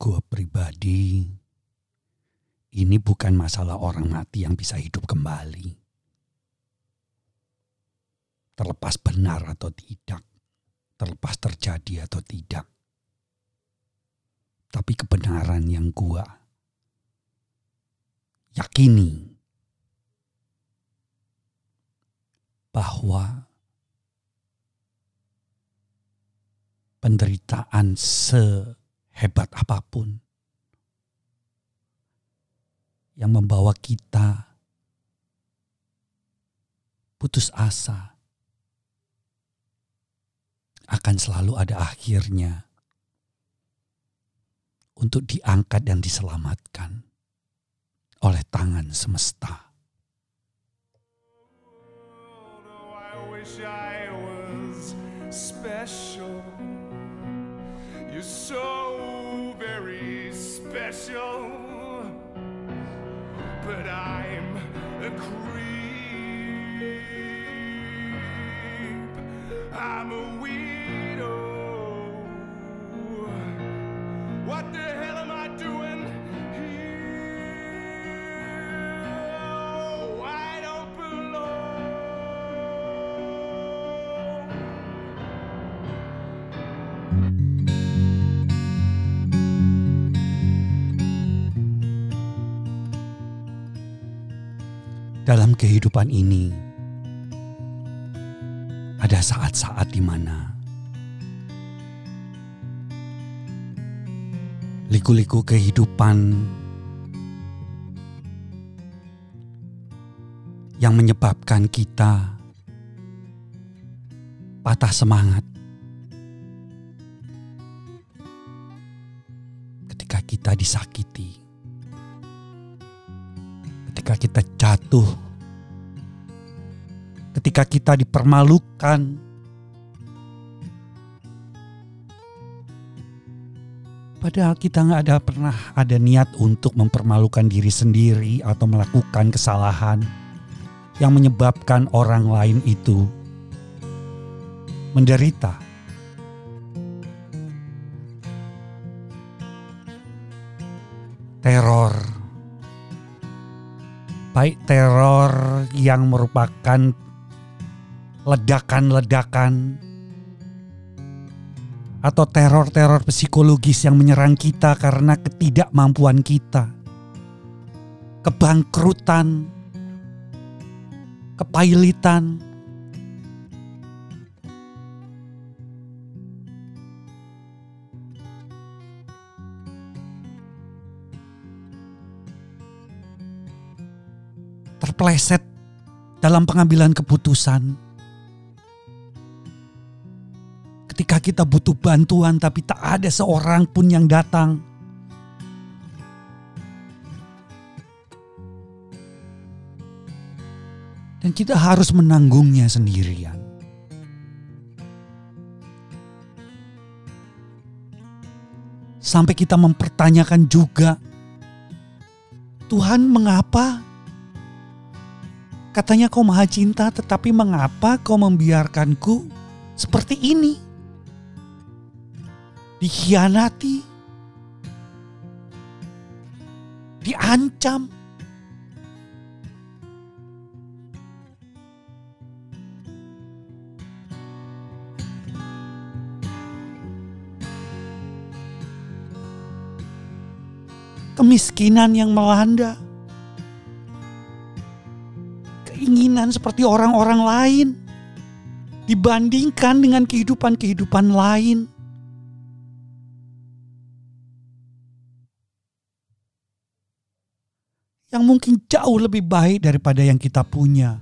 Gue pribadi, ini bukan masalah orang mati yang bisa hidup kembali. Terlepas benar atau tidak, terlepas terjadi atau tidak. Tapi kebenaran yang gue yakini bahwa penderitaan sehebat apa pun yang membawa kita putus asa akan selalu ada akhirnya untuk diangkat dan diselamatkan oleh tangan semesta. special. You're so very special. But I'm a creep. I'm a weirdo. Dalam kehidupan ini. Ada saat-saat di mana liku-liku kehidupan yang menyebabkan kita patah semangat ketika kita disakiti kita jatuh, ketika kita dipermalukan, padahal kita nggak ada pernah ada niat untuk mempermalukan diri sendiri atau melakukan kesalahan yang menyebabkan orang lain itu menderita. Teror baik teror yang merupakan ledakan-ledakan atau teror-teror psikologis yang menyerang kita karena ketidakmampuan kita, kebangkrutan, kepailitan, terpleset dalam pengambilan keputusan. Ketika kita butuh bantuan tapi tak ada seorang pun yang datang. Dan kita harus menanggungnya sendirian. Sampai kita mempertanyakan juga, Tuhan mengapa Katanya kau maha cinta tetapi mengapa kau membiarkanku seperti ini? Dikhianati, diancam, kemiskinan yang melanda keinginan seperti orang-orang lain dibandingkan dengan kehidupan-kehidupan lain. Yang mungkin jauh lebih baik daripada yang kita punya.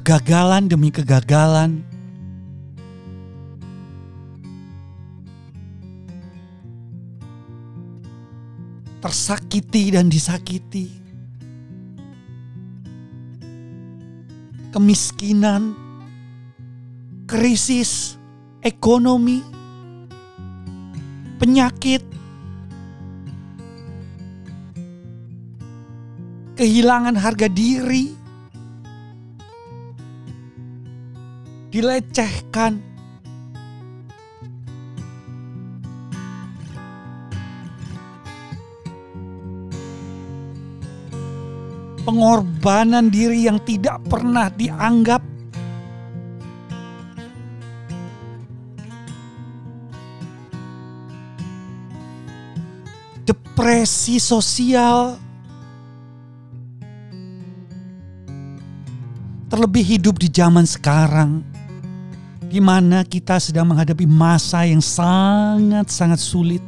Kegagalan demi kegagalan. Tersakiti dan disakiti. Kemiskinan, krisis ekonomi, penyakit, kehilangan harga diri, dilecehkan, pengorbanan diri yang tidak pernah dianggap. Depresi sosial. Terlebih hidup di zaman sekarang di mana kita sedang menghadapi masa yang sangat-sangat sulit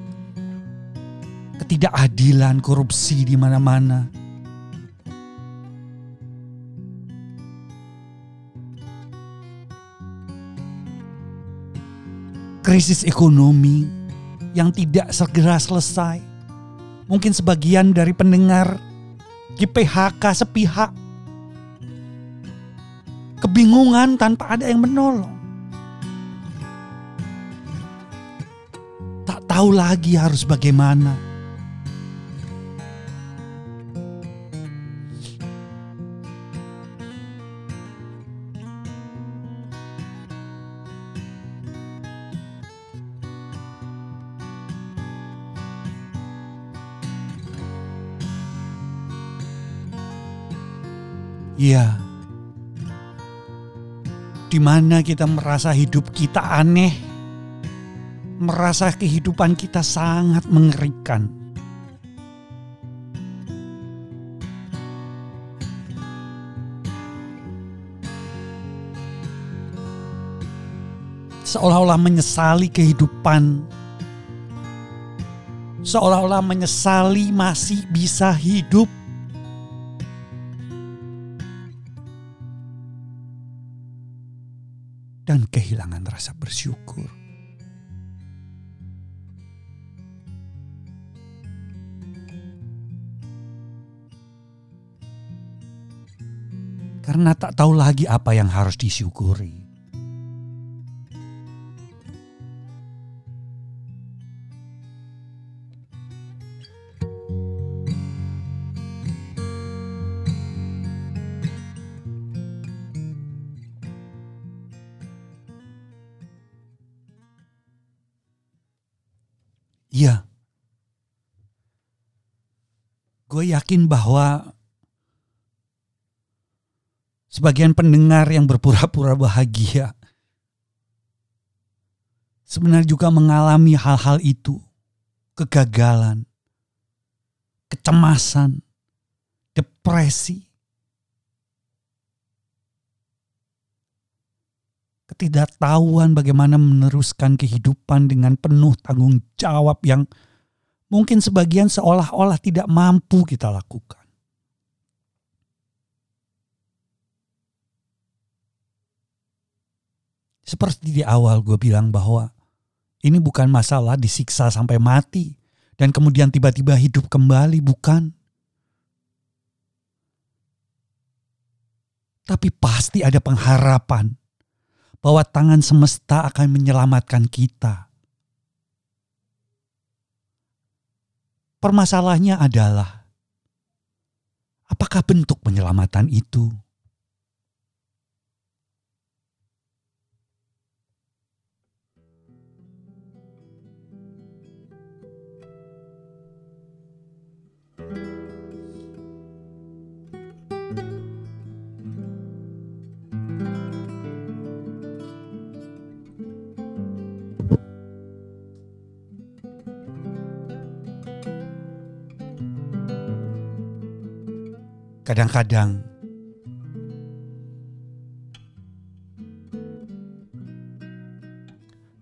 ketidakadilan korupsi di mana-mana krisis ekonomi yang tidak segera selesai. Mungkin sebagian dari pendengar di PHK sepihak. Kebingungan tanpa ada yang menolong. Tahu lagi harus bagaimana. Iya. Di mana kita merasa hidup kita aneh, merasa kehidupan kita sangat mengerikan. Seolah-olah menyesali kehidupan, seolah-olah menyesali masih bisa hidup dan kehilangan rasa bersyukur. Karena tak tahu lagi apa yang harus disyukuri. Iya. Gue yakin bahwa sebagian pendengar yang berpura-pura bahagia sebenarnya juga mengalami hal-hal itu. Kegagalan, kecemasan, depresi, ketidaktahuan bagaimana meneruskan kehidupan dengan penuh tanggung jawab yang mungkin sebagian seolah-olah tidak mampu kita lakukan. Seperti di awal gue bilang bahwa ini bukan masalah disiksa sampai mati dan kemudian tiba-tiba hidup kembali, bukan. Tapi pasti ada pengharapan bahwa tangan semesta akan menyelamatkan kita. Permasalahannya adalah apakah bentuk penyelamatan itu? Kadang-kadang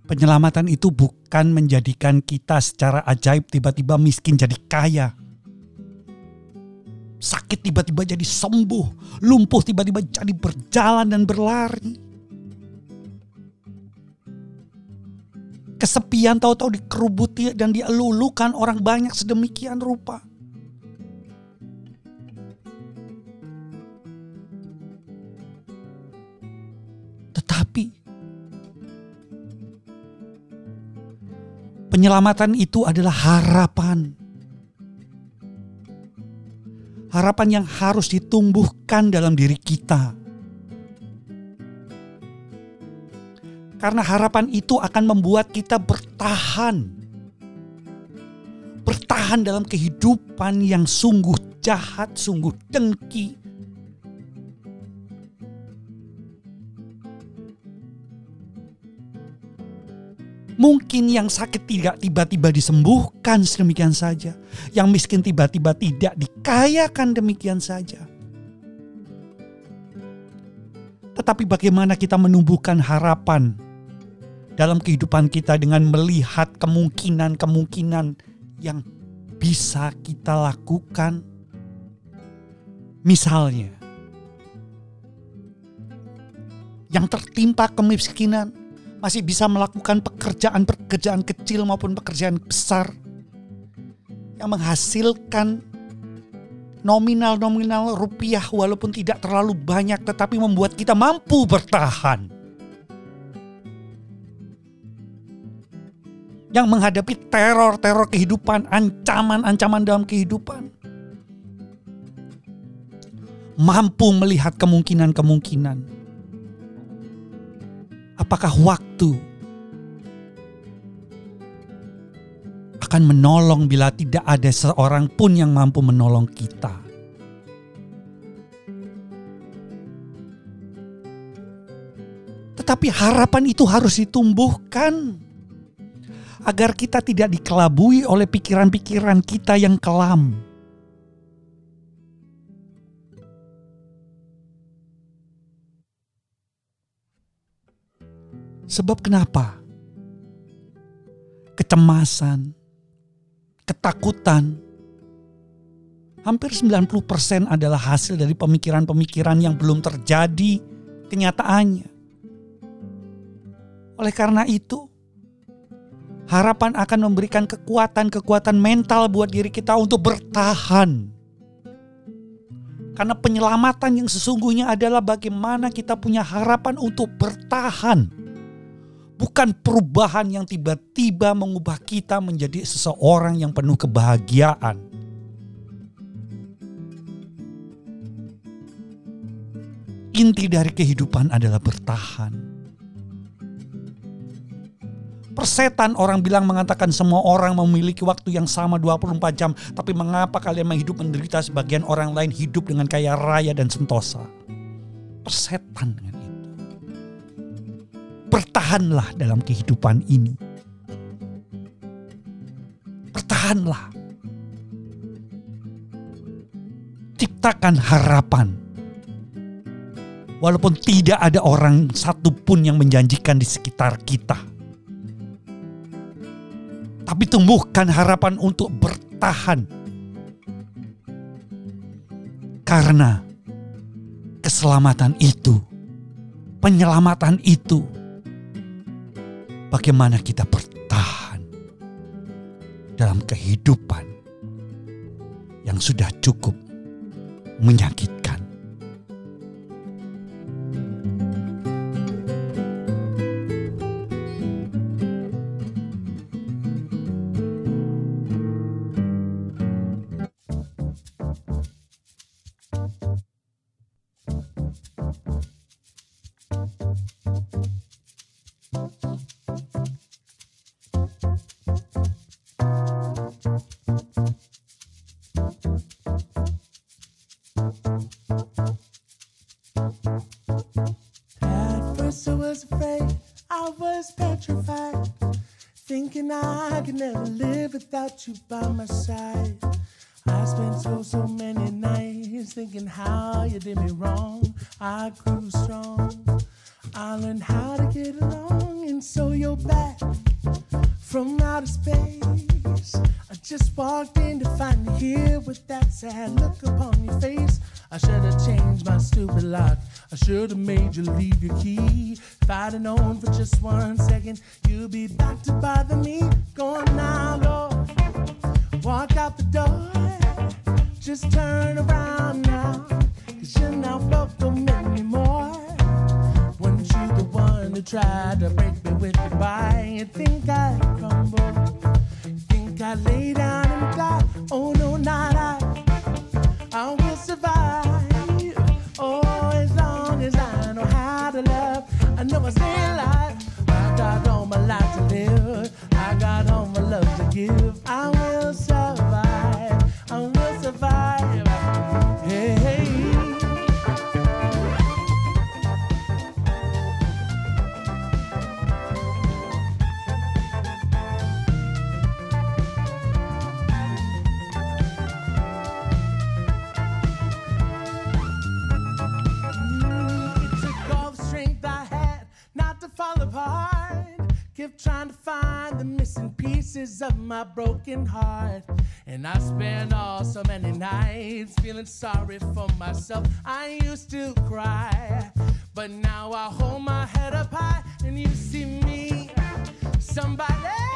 penyelamatan itu bukan menjadikan kita secara ajaib tiba-tiba miskin jadi kaya. Sakit tiba-tiba jadi sembuh, lumpuh tiba-tiba jadi berjalan dan berlari. Kesepian tahu-tahu dikerubuti dan dielulukan orang banyak sedemikian rupa. Penyelamatan itu adalah harapan. harapan yang harus ditumbuhkan dalam diri kita. Karena harapan itu akan membuat kita bertahan. Bertahan dalam kehidupan yang sungguh jahat, sungguh dengki. Mungkin yang sakit tidak tiba-tiba disembuhkan sedemikian saja. Yang miskin tiba-tiba tidak dikayakan demikian saja. Tetapi bagaimana kita menumbuhkan harapan dalam kehidupan kita dengan melihat kemungkinan-kemungkinan yang bisa kita lakukan. Misalnya, yang tertimpa kemiskinan masih bisa melakukan pekerjaan-pekerjaan kecil maupun pekerjaan besar yang menghasilkan nominal-nominal rupiah walaupun tidak terlalu banyak tetapi membuat kita mampu bertahan. yang menghadapi teror-teror kehidupan, ancaman-ancaman dalam kehidupan. Mampu melihat kemungkinan-kemungkinan. Apakah waktu akan menolong bila tidak ada seorang pun yang mampu menolong kita? Tetapi harapan itu harus ditumbuhkan agar kita tidak dikelabui oleh pikiran-pikiran kita yang kelam. Sebab kenapa? Kecemasan, ketakutan, hampir 90% adalah hasil dari pemikiran-pemikiran yang belum terjadi kenyataannya. Oleh karena itu, Harapan akan memberikan kekuatan-kekuatan mental buat diri kita untuk bertahan. Karena penyelamatan yang sesungguhnya adalah bagaimana kita punya harapan untuk bertahan. Bukan perubahan yang tiba-tiba mengubah kita menjadi seseorang yang penuh kebahagiaan. Inti dari kehidupan adalah bertahan Persetan orang bilang mengatakan semua orang memiliki waktu yang sama 24 jam. Tapi mengapa kalian menghidup menderita sebagian orang lain hidup dengan kaya raya dan sentosa? Persetan dengan. Bertahanlah dalam kehidupan ini. Bertahanlah. Ciptakan harapan. Walaupun tidak ada orang satupun yang menjanjikan di sekitar kita tapi tumbuhkan harapan untuk bertahan. Karena keselamatan itu, penyelamatan itu, bagaimana kita bertahan dalam kehidupan yang sudah cukup afraid, I was petrified, thinking I could never live without you by my side. I spent so, so many nights thinking how you did me wrong. I grew strong. I learned how to get along, and so you're back from outer space. I just walked in to find you here with that sad look upon your face. I should have changed my stupid lock. I should have made you leave your key. If I'd have known for just one second, you'd be back to bother me. Going now, Lord. Walk out the door, just turn around now. Cause you're not welcome anymore. Weren't you the one who tried to break me with goodbye? You think I crumble? You think I lay down and die? Oh no, not I. my broken heart. And I spent all so many nights feeling sorry for myself. I used to cry, but now I hold my head up high and you see me, somebody.